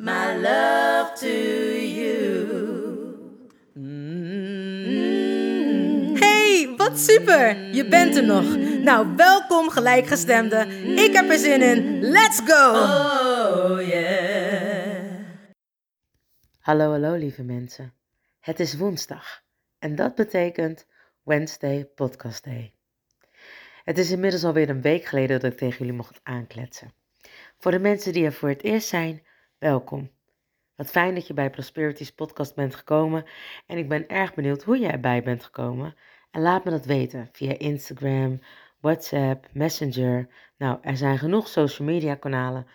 my love to you. Hey, wat super! Je bent er nog. Nou, welkom gelijkgestemde. Ik heb er zin in. Let's go! Oh yeah. Hallo, hallo lieve mensen. Het is woensdag en dat betekent Wednesday Podcast Day. Het is inmiddels alweer een week geleden dat ik tegen jullie mocht aankletsen. Voor de mensen die er voor het eerst zijn, welkom. Wat fijn dat je bij Prosperity's podcast bent gekomen en ik ben erg benieuwd hoe jij erbij bent gekomen. En laat me dat weten via Instagram, WhatsApp, Messenger. Nou, er zijn genoeg social media kanalen,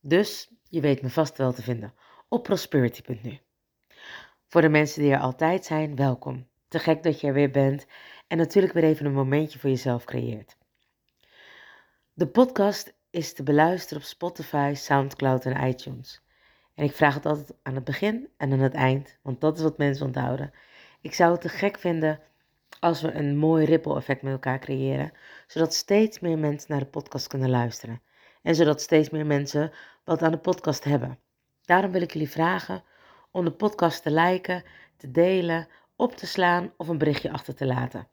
dus je weet me vast wel te vinden op prosperity.nu. Voor de mensen die er altijd zijn, welkom. Te gek dat je er weer bent en natuurlijk weer even een momentje voor jezelf creëert. De podcast is te beluisteren op Spotify, SoundCloud en iTunes. En ik vraag het altijd aan het begin en aan het eind, want dat is wat mensen onthouden. Ik zou het te gek vinden als we een mooi ripple effect met elkaar creëren, zodat steeds meer mensen naar de podcast kunnen luisteren. En zodat steeds meer mensen wat aan de podcast hebben. Daarom wil ik jullie vragen om de podcast te liken, te delen, op te slaan of een berichtje achter te laten.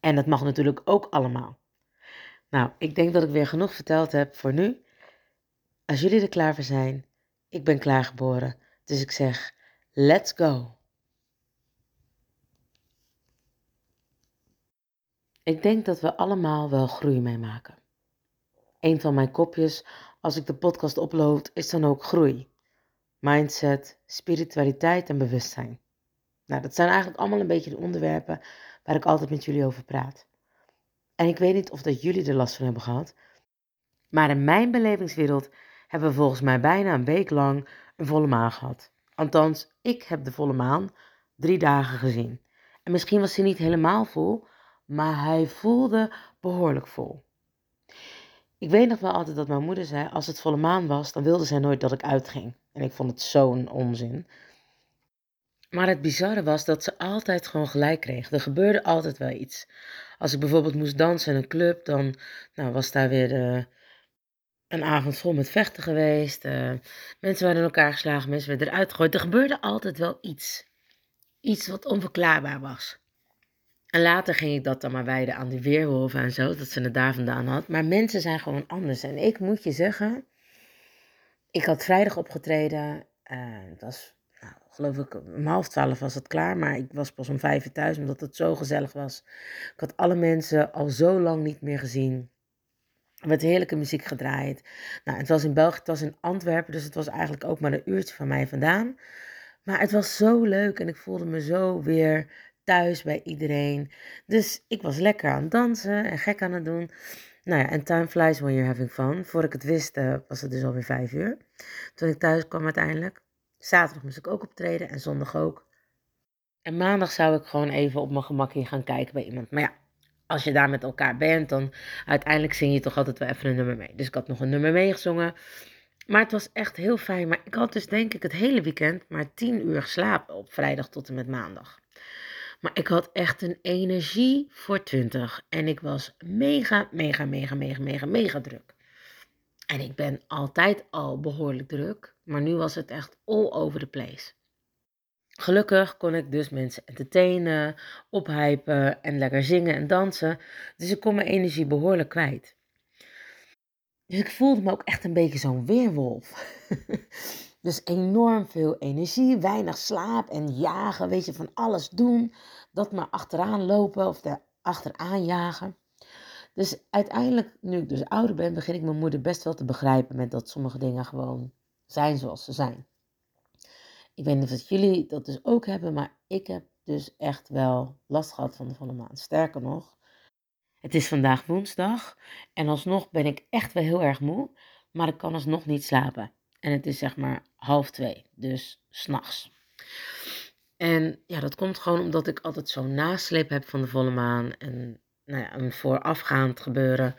En dat mag natuurlijk ook allemaal. Nou, ik denk dat ik weer genoeg verteld heb voor nu. Als jullie er klaar voor zijn, ik ben klaargeboren. Dus ik zeg, let's go. Ik denk dat we allemaal wel groei meemaken. Een van mijn kopjes als ik de podcast upload is dan ook groei. Mindset, spiritualiteit en bewustzijn. Nou, dat zijn eigenlijk allemaal een beetje de onderwerpen waar ik altijd met jullie over praat. En ik weet niet of dat jullie er last van hebben gehad, maar in mijn belevingswereld hebben we volgens mij bijna een week lang een volle maan gehad. Althans, ik heb de volle maan drie dagen gezien. En misschien was hij niet helemaal vol, maar hij voelde behoorlijk vol. Ik weet nog wel altijd dat mijn moeder zei: als het volle maan was, dan wilde zij nooit dat ik uitging. En ik vond het zo'n onzin. Maar het bizarre was dat ze altijd gewoon gelijk kreeg. Er gebeurde altijd wel iets. Als ik bijvoorbeeld moest dansen in een club, dan nou, was daar weer de, een avond vol met vechten geweest. eh, mensen werden in elkaar geslagen, mensen werden eruit gegooid. Er gebeurde altijd wel iets. Iets wat onverklaarbaar was. En later ging ik dat dan maar wijden aan die weerwolven en zo, dat ze het daar vandaan had. Maar mensen zijn gewoon anders. En ik moet je zeggen, ik had vrijdag opgetreden. eh, het was, nou, geloof ik, om half twaalf was het klaar. Maar ik was pas om vijf uur thuis, omdat het zo gezellig was. Ik had alle mensen al zo lang niet meer gezien. Er werd heerlijke muziek gedraaid. Nou, het was in België, het was in Antwerpen, dus het was eigenlijk ook maar een uurtje van mij vandaan. Maar het was zo leuk en ik voelde me zo weer thuis bij iedereen. Dus ik was lekker aan het dansen en gek aan het doen. Nou ja, en time flies when you're having fun. Voor ik het wist eh, was het dus alweer vijf uur. Toen ik thuis kwam uiteindelijk. Zaterdag moest ik ook optreden en zondag ook. En maandag zou ik gewoon even op mijn gemakje gaan kijken bij iemand. Maar ja, als je daar met elkaar bent, dan uiteindelijk zing je toch altijd wel even een nummer mee. Dus ik had nog een nummer meegezongen. Maar het was echt heel fijn. Maar ik had dus denk ik het hele weekend maar tien uur geslapen op vrijdag tot en met maandag. Maar ik had echt een energie voor 20. En ik was mega, mega, mega, mega, mega, mega druk. En ik ben altijd al behoorlijk druk. Maar nu was het echt all over the place. Gelukkig kon ik dus mensen entertainen, ophypen en lekker zingen en dansen. Dus ik kon mijn energie behoorlijk kwijt. Dus ik voelde me ook echt een beetje zo'n weerwolf. Dus enorm veel energie, weinig slaap en jagen, weet je, van alles doen. Dat maar achteraan lopen of er achteraan jagen. Dus uiteindelijk, nu ik dus ouder ben, begin ik mijn moeder best wel te begrijpen met dat sommige dingen gewoon zijn zoals ze zijn. Ik weet niet of jullie dat dus ook hebben, maar ik heb dus echt wel last gehad van de volle maan. Sterker nog, het is vandaag woensdag en alsnog ben ik echt wel heel erg moe, maar ik kan alsnog niet slapen. En het is zeg maar half twee, dus s'nachts. En ja, dat komt gewoon omdat ik altijd zo'n nasleep heb van de volle maan en nou ja, een voorafgaand gebeuren.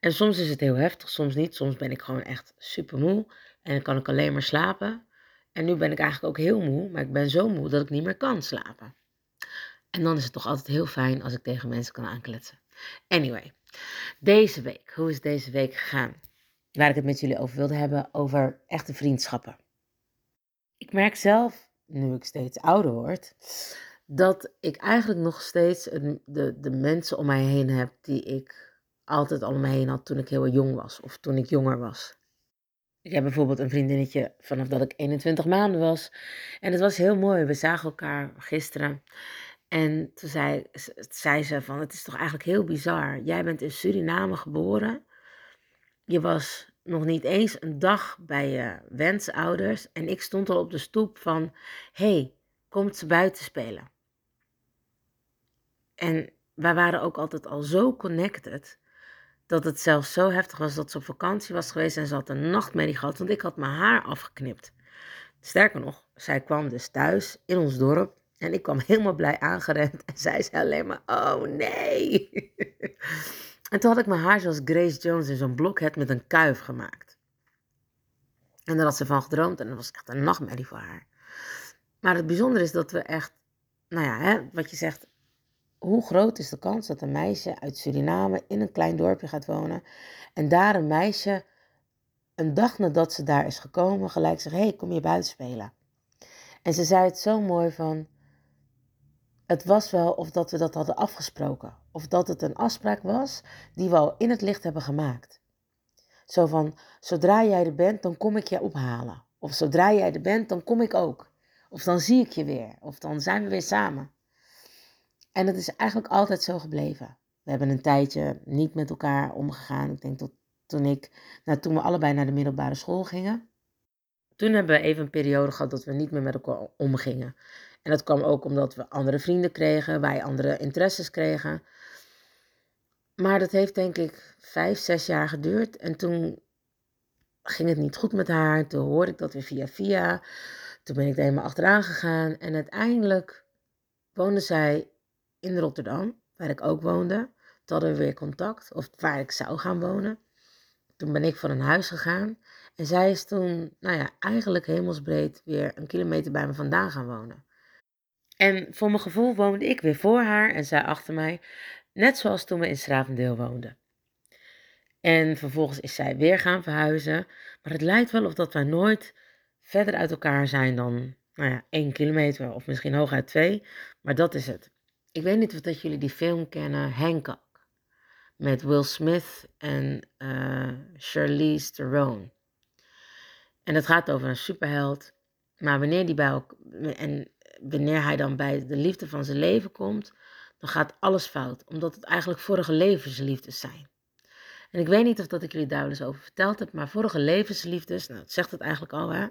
En soms is het heel heftig, soms niet. Soms ben ik gewoon echt super moe en dan kan ik alleen maar slapen. En nu ben ik eigenlijk ook heel moe, maar ik ben zo moe dat ik niet meer kan slapen. En dan is het toch altijd heel fijn als ik tegen mensen kan aankletsen. Anyway, deze week, hoe is deze week gegaan? Waar ik het met jullie over wilde hebben, over echte vriendschappen. Ik merk zelf, nu ik steeds ouder word, dat ik eigenlijk nog steeds de, de mensen om mij heen heb die ik altijd al om me heen had toen ik heel jong was of toen ik jonger was. Ik heb bijvoorbeeld een vriendinnetje vanaf dat ik 21 maanden was. En het was heel mooi. We zagen elkaar gisteren. En toen zei, zei ze van, het is toch eigenlijk heel bizar. Jij bent in Suriname geboren. Je was nog niet eens een dag bij je wensouders. En ik stond al op de stoep van, hey, komt ze buiten spelen? En wij waren ook altijd al zo connected dat het zelfs zo heftig was dat ze op vakantie was geweest en ze had een nachtmerrie gehad, want ik had mijn haar afgeknipt. Sterker nog, zij kwam dus thuis in ons dorp en ik kwam helemaal blij aangerend en zij zei alleen maar, oh nee. en toen had ik mijn haar zoals Grace Jones in zo'n blokhead met een kuif gemaakt. En daar had ze van gedroomd en dat was echt een nachtmerrie voor haar. Maar het bijzondere is dat we echt, nou ja, hè, wat je zegt, hoe groot is de kans dat een meisje uit Suriname in een klein dorpje gaat wonen en daar een meisje een dag nadat ze daar is gekomen gelijk zegt, hey, kom je buiten spelen? En ze zei het zo mooi van, het was wel of dat we dat hadden afgesproken. Of dat het een afspraak was die we al in het licht hebben gemaakt. Zo van, zodra jij er bent, dan kom ik je ophalen. Of zodra jij er bent, dan kom ik ook. Of dan zie ik je weer. Of dan zijn we weer samen. En het is eigenlijk altijd zo gebleven. We hebben een tijdje niet met elkaar omgegaan. Ik denk dat toen ik, nou, toen we allebei naar de middelbare school gingen. Toen hebben we even een periode gehad dat we niet meer met elkaar omgingen. En dat kwam ook omdat we andere vrienden kregen, wij andere interesses kregen. Maar dat heeft denk ik vijf, zes jaar geduurd. En toen ging het niet goed met haar. Toen hoorde ik dat weer via via. Toen ben ik er helemaal achteraan gegaan. En uiteindelijk woonde zij in Rotterdam, waar ik ook woonde. Hadden we weer contact, of waar ik zou gaan wonen. Toen ben ik van een huis gegaan. En zij is toen, nou ja, eigenlijk hemelsbreed weer een kilometer bij me vandaan gaan wonen. En voor mijn gevoel woonde ik weer voor haar en zij achter mij, net zoals toen we in Stravendeel woonden. En vervolgens is zij weer gaan verhuizen, maar het lijkt wel of dat wij nooit verder uit elkaar zijn dan, nou ja, één kilometer of misschien hooguit twee, maar dat is het. Ik weet niet of dat jullie die film kennen, Hancock, met Will Smith en uh, Charlize Theron. En het gaat over een superheld, maar wanneer die bij en wanneer hij dan bij de liefde van zijn leven komt, dan gaat alles fout, omdat het eigenlijk vorige levensliefdes zijn. En ik weet niet of dat ik jullie daar wel eens over verteld heb, maar vorige levensliefdes, nou, het zegt het eigenlijk al, hè,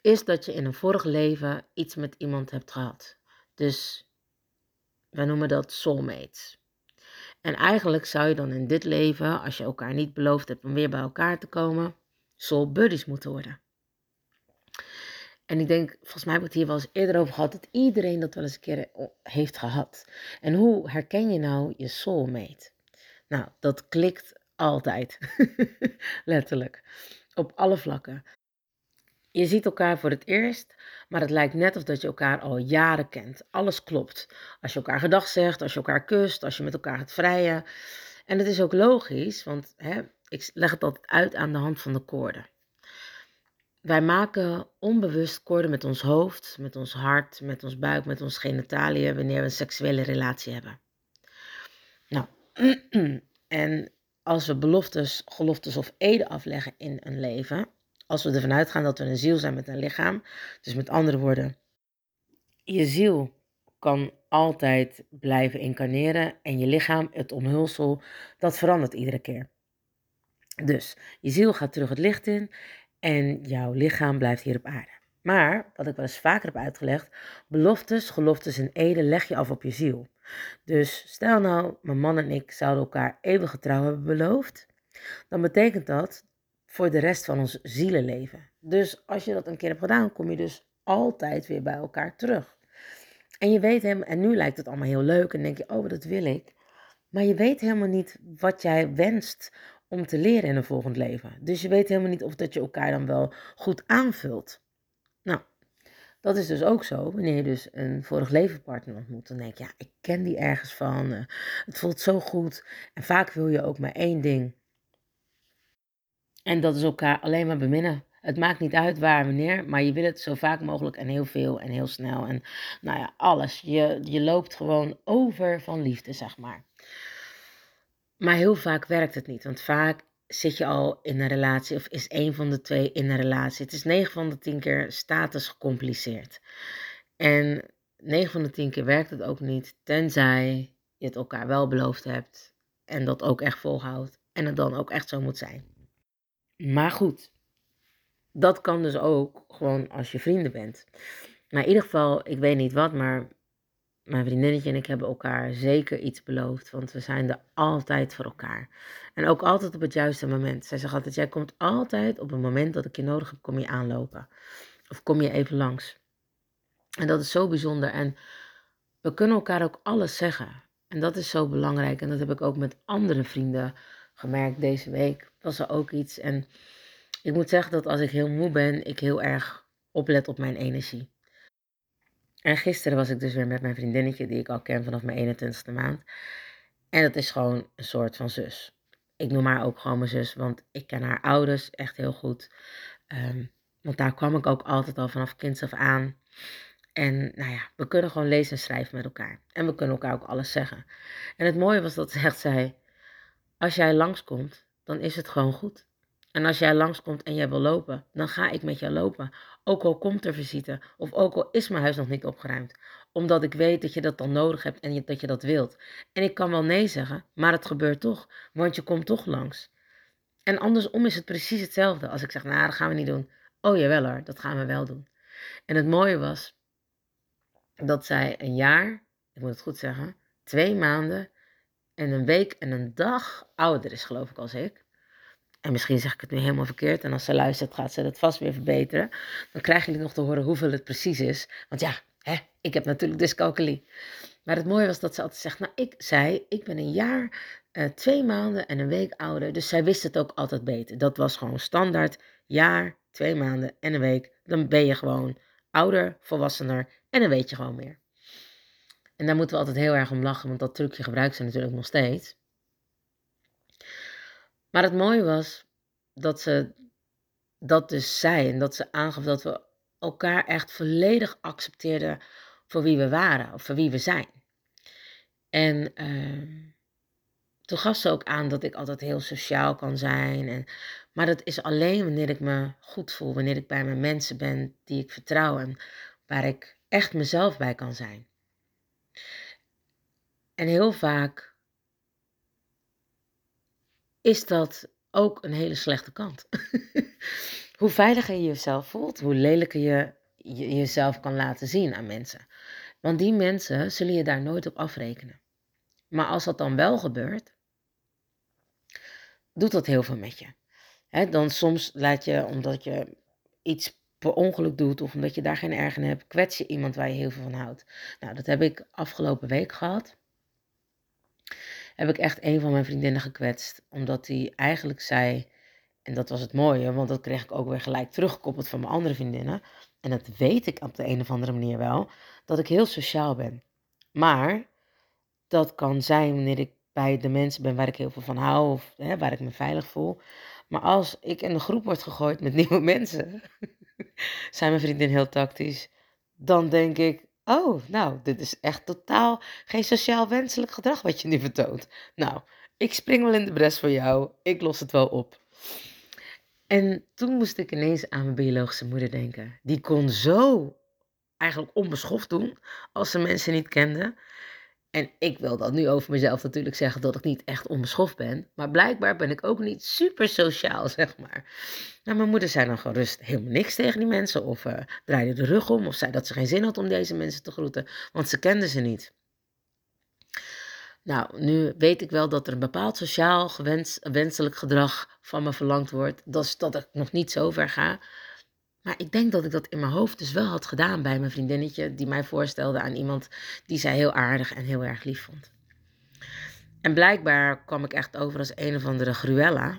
is dat je in een vorig leven iets met iemand hebt gehad. Dus wij noemen dat soulmates. En eigenlijk zou je dan in dit leven, als je elkaar niet beloofd hebt om weer bij elkaar te komen, soul buddies moeten worden. En ik denk, volgens mij heb ik het hier wel eens eerder over gehad, dat iedereen dat wel eens een keer eh, heeft gehad. En hoe herken je nou je soulmate? Nou, dat klikt altijd. Letterlijk. Op alle vlakken. Je ziet elkaar voor het eerst, maar het lijkt net of dat je elkaar al jaren kent. Alles klopt. Als je elkaar gedag zegt, als je elkaar kust, als je met elkaar gaat vrijen. En het is ook logisch, want hè, ik leg het altijd uit aan de hand van de koorden. Wij maken onbewust koorden met ons hoofd, met ons hart, met ons buik, met ons genitaliën wanneer we een seksuele relatie hebben. Nou, en als we beloftes, geloftes of eden afleggen in een leven, Als we ervan uitgaan dat we een ziel zijn met een lichaam. Dus met andere woorden, je ziel kan altijd blijven incarneren en je lichaam, het omhulsel, dat verandert iedere keer. Dus je ziel gaat terug het licht in en jouw lichaam blijft hier op aarde. Maar, wat ik wel eens vaker heb uitgelegd, beloftes, geloftes en eden leg je af op je ziel. Dus stel nou, mijn man en ik zouden elkaar eeuwig getrouw hebben beloofd, dan betekent dat voor de rest van ons zielenleven. Dus als je dat een keer hebt gedaan, kom je dus altijd weer bij elkaar terug. En je weet hem, en nu lijkt het allemaal heel leuk en denk je, oh, dat wil ik. Maar je weet helemaal niet wat jij wenst om te leren in een volgend leven. Dus je weet helemaal niet of dat je elkaar dan wel goed aanvult. Nou, dat is dus ook zo wanneer je dus een vorig levenpartner ontmoet. Dan denk je, ja, ik ken die ergens van. Uh, het voelt zo goed. En vaak wil je ook maar één ding. En dat is elkaar alleen maar beminnen. Het maakt niet uit waar, wanneer, maar je wil het zo vaak mogelijk en heel veel en heel snel. En nou ja, alles. Je, je loopt gewoon over van liefde, zeg maar. Maar heel vaak werkt het niet, want vaak zit je al in een relatie of is een van de twee in een relatie. Het is 9 van de 10 keer status gecompliceerd. En 9 van de 10 keer werkt het ook niet, tenzij je het elkaar wel beloofd hebt en dat ook echt volhoudt en het dan ook echt zo moet zijn. Maar goed, dat kan dus ook gewoon als je vrienden bent. Maar in ieder geval, ik weet niet wat, maar mijn vriendinnetje en ik hebben elkaar zeker iets beloofd. Want we zijn er altijd voor elkaar. En ook altijd op het juiste moment. Zij zegt altijd, jij komt altijd op het moment dat ik je nodig heb, kom je aanlopen. Of kom je even langs. En dat is zo bijzonder. En we kunnen elkaar ook alles zeggen. En dat is zo belangrijk. En dat heb ik ook met andere vrienden gemerkt deze week. Was er ook iets. En ik moet zeggen dat als ik heel moe ben, ik heel erg oplet op mijn energie. En gisteren was ik dus weer met mijn vriendinnetje, die ik al ken vanaf mijn 21ste maand. En dat is gewoon een soort van zus. Ik noem haar ook gewoon mijn zus, want ik ken haar ouders echt heel goed. Um, want daar kwam ik ook altijd al vanaf kinds af aan. En nou ja, we kunnen gewoon lezen en schrijven met elkaar. En we kunnen elkaar ook alles zeggen. En het mooie was dat ze echt zei: Als jij langskomt, dan is het gewoon goed. En als jij langskomt en jij wil lopen, dan ga ik met jou lopen. Ook al komt er visite of ook al is mijn huis nog niet opgeruimd. Omdat ik weet dat je dat dan nodig hebt en dat je dat wilt. En ik kan wel nee zeggen, maar het gebeurt toch, want je komt toch langs. En andersom is het precies hetzelfde. Als ik zeg, nou, dat gaan we niet doen. Oh jawel hoor, dat gaan we wel doen. En het mooie was dat zij een jaar, ik moet het goed zeggen, twee maanden en een week en een dag ouder is, geloof ik, als ik. En misschien zeg ik het nu helemaal verkeerd. En als ze luistert, gaat ze dat vast weer verbeteren. Dan krijgen jullie nog te horen hoeveel het precies is. Want ja, hè, ik heb natuurlijk dyscalculie. Maar het mooie was dat ze altijd zegt, nou ik zei, ik ben een jaar, uh, twee maanden en een week ouder. Dus zij wist het ook altijd beter. Dat was gewoon standaard, jaar, twee maanden en een week. Dan ben je gewoon ouder, volwassener en dan weet je gewoon meer. En daar moeten we altijd heel erg om lachen, want dat trucje gebruikt ze natuurlijk nog steeds. Maar het mooie was dat ze dat dus zei en dat ze aangaf dat we elkaar echt volledig accepteerden voor wie we waren of voor wie we zijn. En uh, toen gaf ze ook aan dat ik altijd heel sociaal kan zijn. En, maar dat is alleen wanneer ik me goed voel, wanneer ik bij mijn mensen ben die ik vertrouw en waar ik echt mezelf bij kan zijn. En heel vaak is dat ook een hele slechte kant. hoe veiliger je jezelf voelt, hoe lelijker je, jezelf kan laten zien aan mensen. Want die mensen zullen je daar nooit op afrekenen. Maar als dat dan wel gebeurt, doet dat heel veel met je. dan soms laat je, omdat je iets per ongeluk doet of omdat je daar geen erg in hebt, kwets je iemand waar je heel veel van houdt. Nou, dat heb ik afgelopen week gehad heb ik echt een van mijn vriendinnen gekwetst. Omdat hij eigenlijk zei, en dat was het mooie, want dat kreeg ik ook weer gelijk teruggekoppeld van mijn andere vriendinnen. En dat weet ik op de een of andere manier wel, dat ik heel sociaal ben. Maar dat kan zijn wanneer ik bij de mensen ben waar ik heel veel van hou of hè, waar ik me veilig voel. Maar als ik in een groep word gegooid met nieuwe mensen, zijn mijn vriendinnen heel tactisch, dan denk ik, Oh, nou, dit is echt totaal geen sociaal wenselijk gedrag wat je nu vertoont. Nou, ik spring wel in de bres voor jou. Ik los het wel op. En toen moest ik ineens aan mijn biologische moeder denken. Die kon zo eigenlijk onbeschoft doen als ze mensen niet kende. En ik wil dan nu over mezelf natuurlijk zeggen dat ik niet echt onbeschoft ben. Maar blijkbaar ben ik ook niet super sociaal, zeg maar. Nou, mijn moeder zei dan gewoon rust helemaal niks tegen die mensen. Of uh, draaide de rug om. Of zei dat ze geen zin had om deze mensen te groeten. Want ze kende ze niet. Nou, nu weet ik wel dat er een bepaald sociaal gewens, wenselijk gedrag van me verlangd wordt. Dat is dat ik nog niet zo ver ga. Maar ik denk dat ik dat in mijn hoofd dus wel had gedaan bij mijn vriendinnetje, die mij voorstelde aan iemand die zij heel aardig en heel erg lief vond. En blijkbaar kwam ik echt over als een of andere gruella.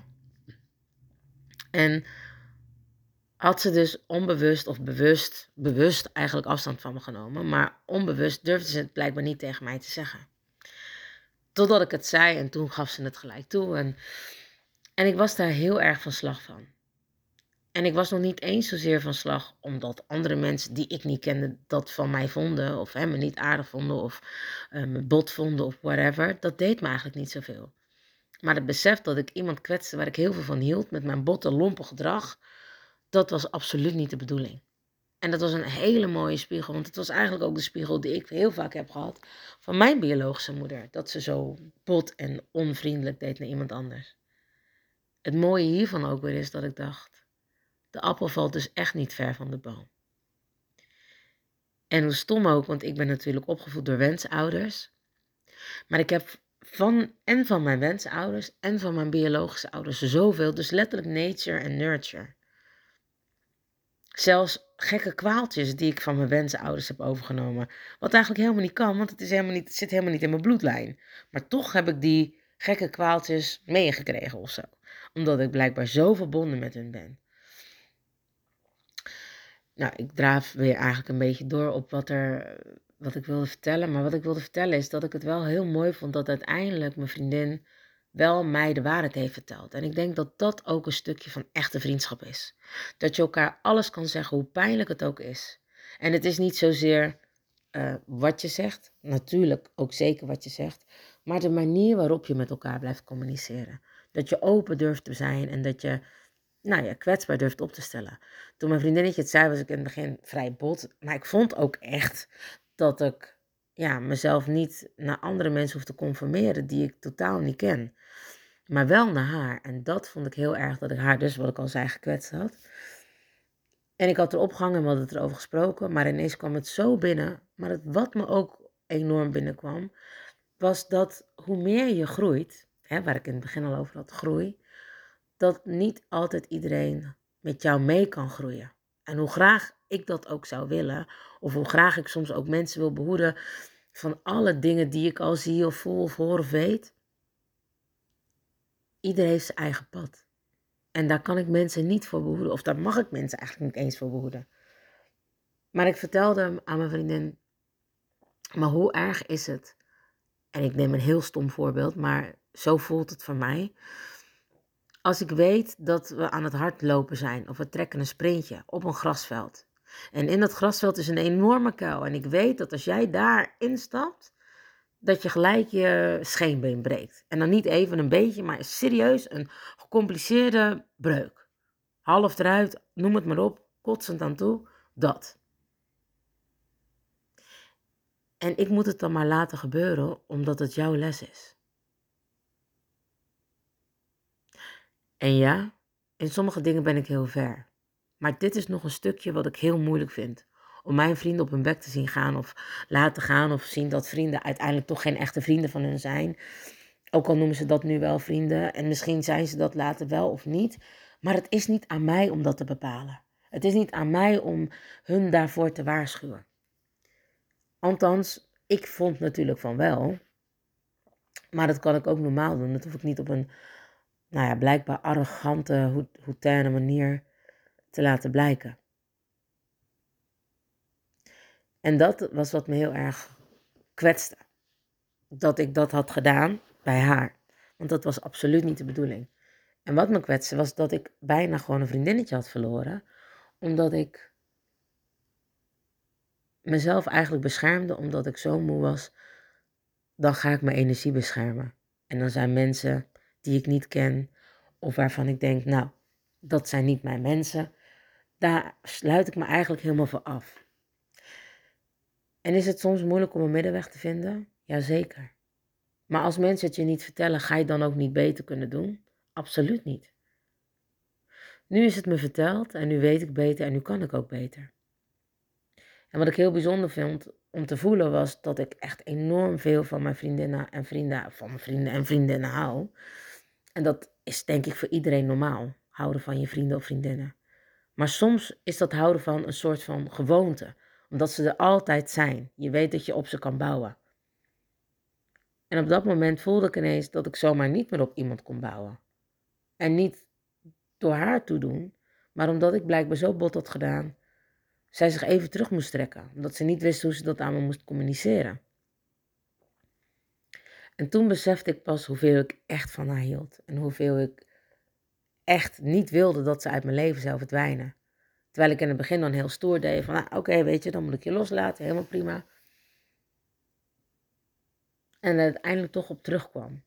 En had ze dus onbewust of bewust, bewust eigenlijk afstand van me genomen, maar onbewust durfde ze het blijkbaar niet tegen mij te zeggen. Totdat ik het zei en toen gaf ze het gelijk toe. En, en ik was daar heel erg van slag van. En ik was nog niet eens zozeer van slag omdat andere mensen die ik niet kende dat van mij vonden. Of hè, me niet aardig vonden of uh, me bot vonden of whatever. Dat deed me eigenlijk niet zoveel. Maar het besef dat ik iemand kwetste waar ik heel veel van hield met mijn botte, lompe gedrag. Dat was absoluut niet de bedoeling. En dat was een hele mooie spiegel, want het was eigenlijk ook de spiegel die ik heel vaak heb gehad van mijn biologische moeder. Dat ze zo bot en onvriendelijk deed naar iemand anders. Het mooie hiervan ook weer is dat ik dacht, de appel valt dus echt niet ver van de boom. En hoe stom ook, want ik ben natuurlijk opgevoed door wensouders. Maar ik heb van en van mijn wensouders en van mijn biologische ouders zoveel, dus letterlijk nature en nurture. Zelfs gekke kwaaltjes die ik van mijn wensenouders heb overgenomen. Wat eigenlijk helemaal niet kan, want het, is helemaal niet, zit helemaal niet in mijn bloedlijn. Maar toch heb ik die gekke kwaaltjes meegekregen of zo. Omdat ik blijkbaar zo verbonden met hun ben. Nou, ik draaf weer eigenlijk een beetje door op wat, er, wat ik wilde vertellen. Maar wat ik wilde vertellen is dat ik het wel heel mooi vond dat uiteindelijk mijn vriendin wel mij de waarheid heeft verteld. En ik denk dat dat ook een stukje van echte vriendschap is. Dat je elkaar alles kan zeggen, hoe pijnlijk het ook is. En het is niet zozeer uh, wat je zegt, natuurlijk ook zeker wat je zegt, maar de manier waarop je met elkaar blijft communiceren. Dat je open durft te zijn en dat je nou ja, kwetsbaar durft op te stellen. Toen mijn vriendinnetje het zei, was ik in het begin vrij bot. Maar ik vond ook echt dat ik ja, mezelf niet naar andere mensen hoef te conformeren die ik totaal niet ken maar wel naar haar. En dat vond ik heel erg dat ik haar dus, wat ik al zei, gekwetst had. En ik had erop gehangen en we hadden het erover gesproken, maar ineens kwam het zo binnen. Maar het, wat me ook enorm binnenkwam, was dat hoe meer je groeit, hè, waar ik in het begin al over had, groei, dat niet altijd iedereen met jou mee kan groeien. En hoe graag ik dat ook zou willen, of hoe graag ik soms ook mensen wil behoeden van alle dingen die ik al zie of voel of hoor of weet, Iedereen heeft zijn eigen pad. En daar kan ik mensen niet voor behoeden. Of daar mag ik mensen eigenlijk niet eens voor behoeden. Maar ik vertelde aan mijn vriendin. Maar hoe erg is het? En ik neem een heel stom voorbeeld, maar zo voelt het voor mij. Als ik weet dat we aan het hardlopen zijn of we trekken een sprintje op een grasveld. En in dat grasveld is een enorme kuil. En ik weet dat als jij daar instapt, dat je gelijk je scheenbeen breekt. En dan niet even een beetje, maar serieus een gecompliceerde breuk. Half eruit, noem het maar op, kotsend aan toe, dat. En ik moet het dan maar laten gebeuren omdat het jouw les is. En ja, in sommige dingen ben ik heel ver. Maar dit is nog een stukje wat ik heel moeilijk vind om mijn vrienden op hun bek te zien gaan of laten gaan of zien dat vrienden uiteindelijk toch geen echte vrienden van hun zijn. Ook al noemen ze dat nu wel vrienden en misschien zijn ze dat later wel of niet. Maar het is niet aan mij om dat te bepalen. Het is niet aan mij om hun daarvoor te waarschuwen. Althans, ik vond natuurlijk van wel. Maar dat kan ik ook normaal doen. Dat hoef ik niet op een, nou ja, blijkbaar arrogante, houtaine manier te laten blijken. En dat was wat me heel erg kwetste. Dat ik dat had gedaan bij haar. Want dat was absoluut niet de bedoeling. En wat me kwetste was dat ik bijna gewoon een vriendinnetje had verloren. Omdat ik mezelf eigenlijk beschermde omdat ik zo moe was. Dan ga ik mijn energie beschermen. En dan zijn mensen die ik niet ken of waarvan ik denk, nou, dat zijn niet mijn mensen. Daar sluit ik me eigenlijk helemaal voor af. En is het soms moeilijk om een middenweg te vinden? Jazeker. Maar als mensen het je niet vertellen, ga je dan ook niet beter kunnen doen? Absoluut niet. Nu is het me verteld en nu weet ik beter en nu kan ik ook beter. En wat ik heel bijzonder vond om te voelen was dat ik echt enorm veel van mijn vriendinnen en vrienden, van mijn vrienden en vriendinnen hou. En dat is denk ik voor iedereen normaal, houden van je vrienden of vriendinnen. Maar soms is dat houden van een soort van gewoonte, omdat ze er altijd zijn. Je weet dat je op ze kan bouwen. En op dat moment voelde ik ineens dat ik zomaar niet meer op iemand kon bouwen. En niet door haar toe doen, maar omdat ik blijkbaar zo bot had gedaan, zij zich even terug moest trekken, omdat ze niet wist hoe ze dat aan me moest communiceren. En toen besefte ik pas hoeveel ik echt van haar hield en hoeveel ik echt niet wilde dat ze uit mijn leven zou verdwijnen. Terwijl ik in het begin dan heel stoer deed van, nou, oké, weet je, dan moet ik je loslaten, helemaal prima. En uiteindelijk toch op terugkwam.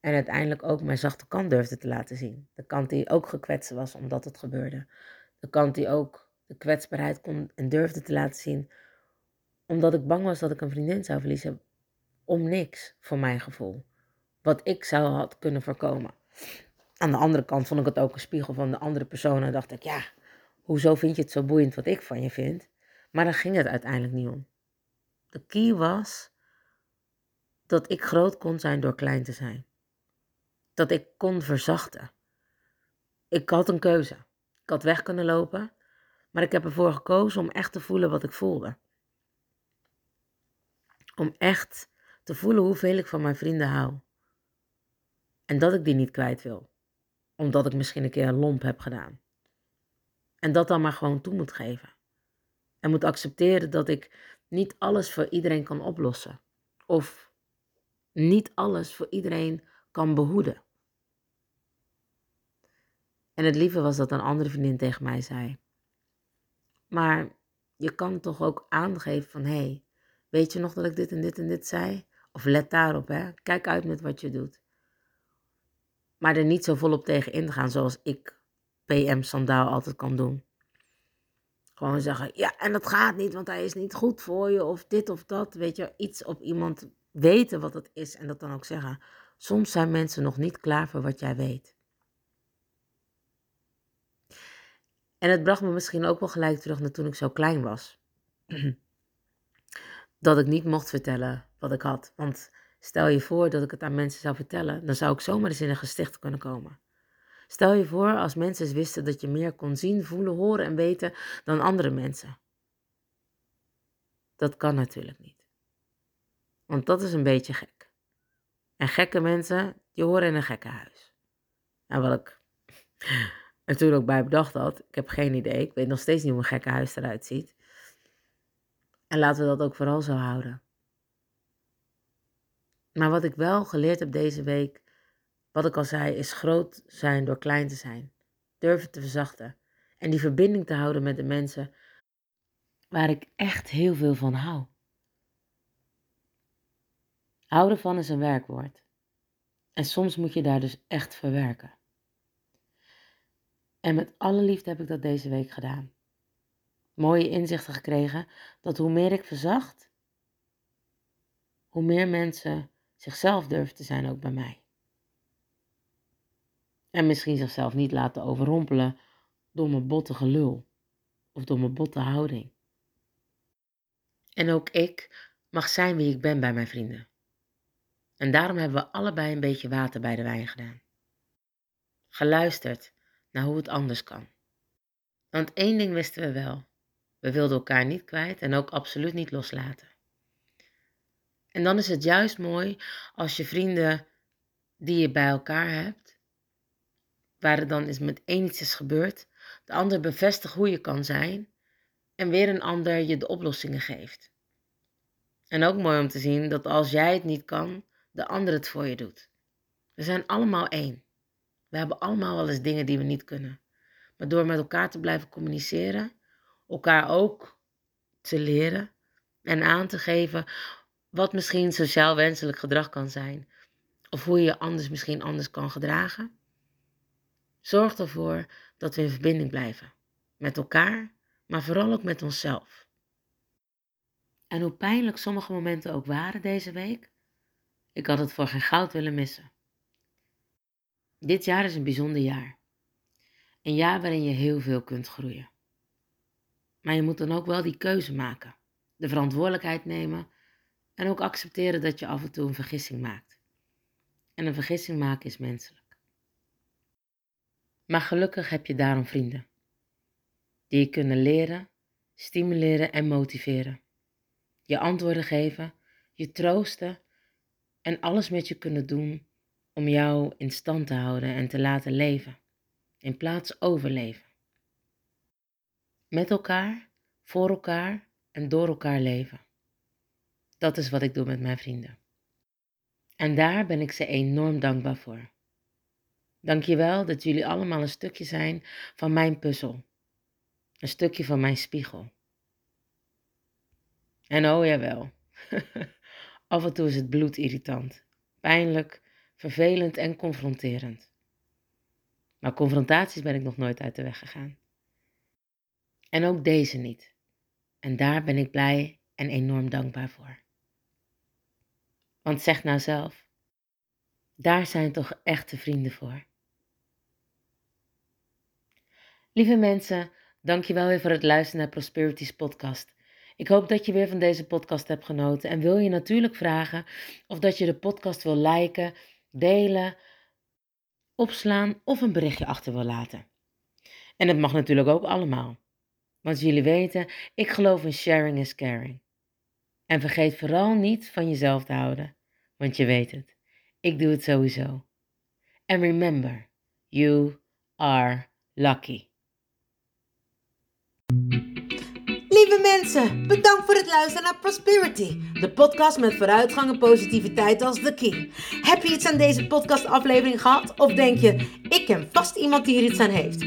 En uiteindelijk ook mijn zachte kant durfde te laten zien. De kant die ook gekwetst was omdat het gebeurde. De kant die ook de kwetsbaarheid kon en durfde te laten zien. Omdat ik bang was dat ik een vriendin zou verliezen. Om niks, voor mijn gevoel. Wat ik zou had kunnen voorkomen. Aan de andere kant vond ik het ook een spiegel van de andere persoon. En dacht ik, ja, hoezo vind je het zo boeiend wat ik van je vind? Maar daar ging het uiteindelijk niet om. De key was dat ik groot kon zijn door klein te zijn. Dat ik kon verzachten. Ik had een keuze. Ik had weg kunnen lopen, maar ik heb ervoor gekozen om echt te voelen wat ik voelde. Om echt te voelen hoeveel ik van mijn vrienden hou. En dat ik die niet kwijt wil. Omdat ik misschien een keer een lomp heb gedaan. En dat dan maar gewoon toe moet geven. En moet accepteren dat ik niet alles voor iedereen kan oplossen. Of niet alles voor iedereen kan behoeden. En het lieve was dat een andere vriendin tegen mij zei: Maar je kan toch ook aangeven van hé, hey, weet je nog dat ik dit en dit en dit zei? Of let daarop, hè? Kijk uit met wat je doet. Maar er niet zo volop tegen in te gaan zoals ik PM Sandaal altijd kan doen. Gewoon zeggen, ja, en dat gaat niet, want hij is niet goed voor je, of dit of dat. Weet je, iets op iemand weten wat het is en dat dan ook zeggen. Soms zijn mensen nog niet klaar voor wat jij weet. En het bracht me misschien ook wel gelijk terug naar toen ik zo klein was. dat ik niet mocht vertellen wat ik had. Want stel je voor dat ik het aan mensen zou vertellen, dan zou ik zomaar eens in een gesticht kunnen komen. Stel je voor als mensen wisten dat je meer kon zien, voelen, horen en weten dan andere mensen. Dat kan natuurlijk niet. Want dat is een beetje gek. En gekke mensen, die horen in een gekkenhuis. En wat ik er toen ook bij bedacht had, ik heb geen idee. Ik weet nog steeds niet hoe een gekkenhuis eruit ziet. En laten we dat ook vooral zo houden. Maar wat ik wel geleerd heb deze week, wat ik al zei, is groot zijn door klein te zijn. Durven te verzachten. En die verbinding te houden met de mensen waar ik echt heel veel van hou. Houden van is een werkwoord. En soms moet je daar dus echt verwerken. En met alle liefde heb ik dat deze week gedaan. Mooie inzichten gekregen dat hoe meer ik verzacht, hoe meer mensen zichzelf durven te zijn ook bij mij. En misschien zichzelf niet laten overrompelen door mijn botte gelul of door mijn botte houding. En ook ik mag zijn wie ik ben bij mijn vrienden. En daarom hebben we allebei een beetje water bij de wijn gedaan. Geluisterd naar hoe het anders kan. Want één ding wisten we wel: we wilden elkaar niet kwijt en ook absoluut niet loslaten. En dan is het juist mooi als je vrienden die je bij elkaar hebt, waar er dan is met één iets is gebeurd, de ander bevestigt hoe je kan zijn en weer een ander je de oplossingen geeft. En ook mooi om te zien dat als jij het niet kan, de ander het voor je doet. We zijn allemaal één. We hebben allemaal wel eens dingen die we niet kunnen. Maar door met elkaar te blijven communiceren, elkaar ook te leren en aan te geven wat misschien sociaal wenselijk gedrag kan zijn. Of hoe je je anders misschien anders kan gedragen. Zorg ervoor dat we in verbinding blijven. Met elkaar, maar vooral ook met onszelf. En hoe pijnlijk sommige momenten ook waren deze week, ik had het voor geen goud willen missen. Dit jaar is een bijzonder jaar. Een jaar waarin je heel veel kunt groeien. Maar je moet dan ook wel die keuze maken, de verantwoordelijkheid nemen en ook accepteren dat je af en toe een vergissing maakt. En een vergissing maken is menselijk. Maar gelukkig heb je daarom vrienden, die je kunnen leren, stimuleren en motiveren. Je antwoorden geven, je troosten en alles met je kunnen doen om jou in stand te houden en te laten leven, in plaats overleven. Met elkaar, voor elkaar en door elkaar leven. Dat is wat ik doe met mijn vrienden. En daar ben ik ze enorm dankbaar voor. Dank je wel dat jullie allemaal een stukje zijn van mijn puzzel. Een stukje van mijn spiegel. En oh jawel, af en toe is het bloedirritant, pijnlijk, vervelend en confronterend. Maar confrontaties ben ik nog nooit uit de weg gegaan. En ook deze niet. En daar ben ik blij en enorm dankbaar voor. Want zeg nou zelf, daar zijn toch echte vrienden voor. Lieve mensen, dankjewel weer voor het luisteren naar Prosperities podcast. Ik hoop dat je weer van deze podcast hebt genoten en wil je natuurlijk vragen of dat je de podcast wil liken, delen, opslaan of een berichtje achter wil laten. En dat mag natuurlijk ook allemaal. Want jullie weten, ik geloof in sharing is caring. En vergeet vooral niet van jezelf te houden, want je weet het. Ik doe het sowieso. And remember, you are lucky. Lieve mensen, bedankt voor het luisteren naar Prosperity, de podcast met vooruitgang en positiviteit als de key. Heb je iets aan deze podcastaflevering gehad of denk je, ik ken vast iemand die hier iets aan heeft?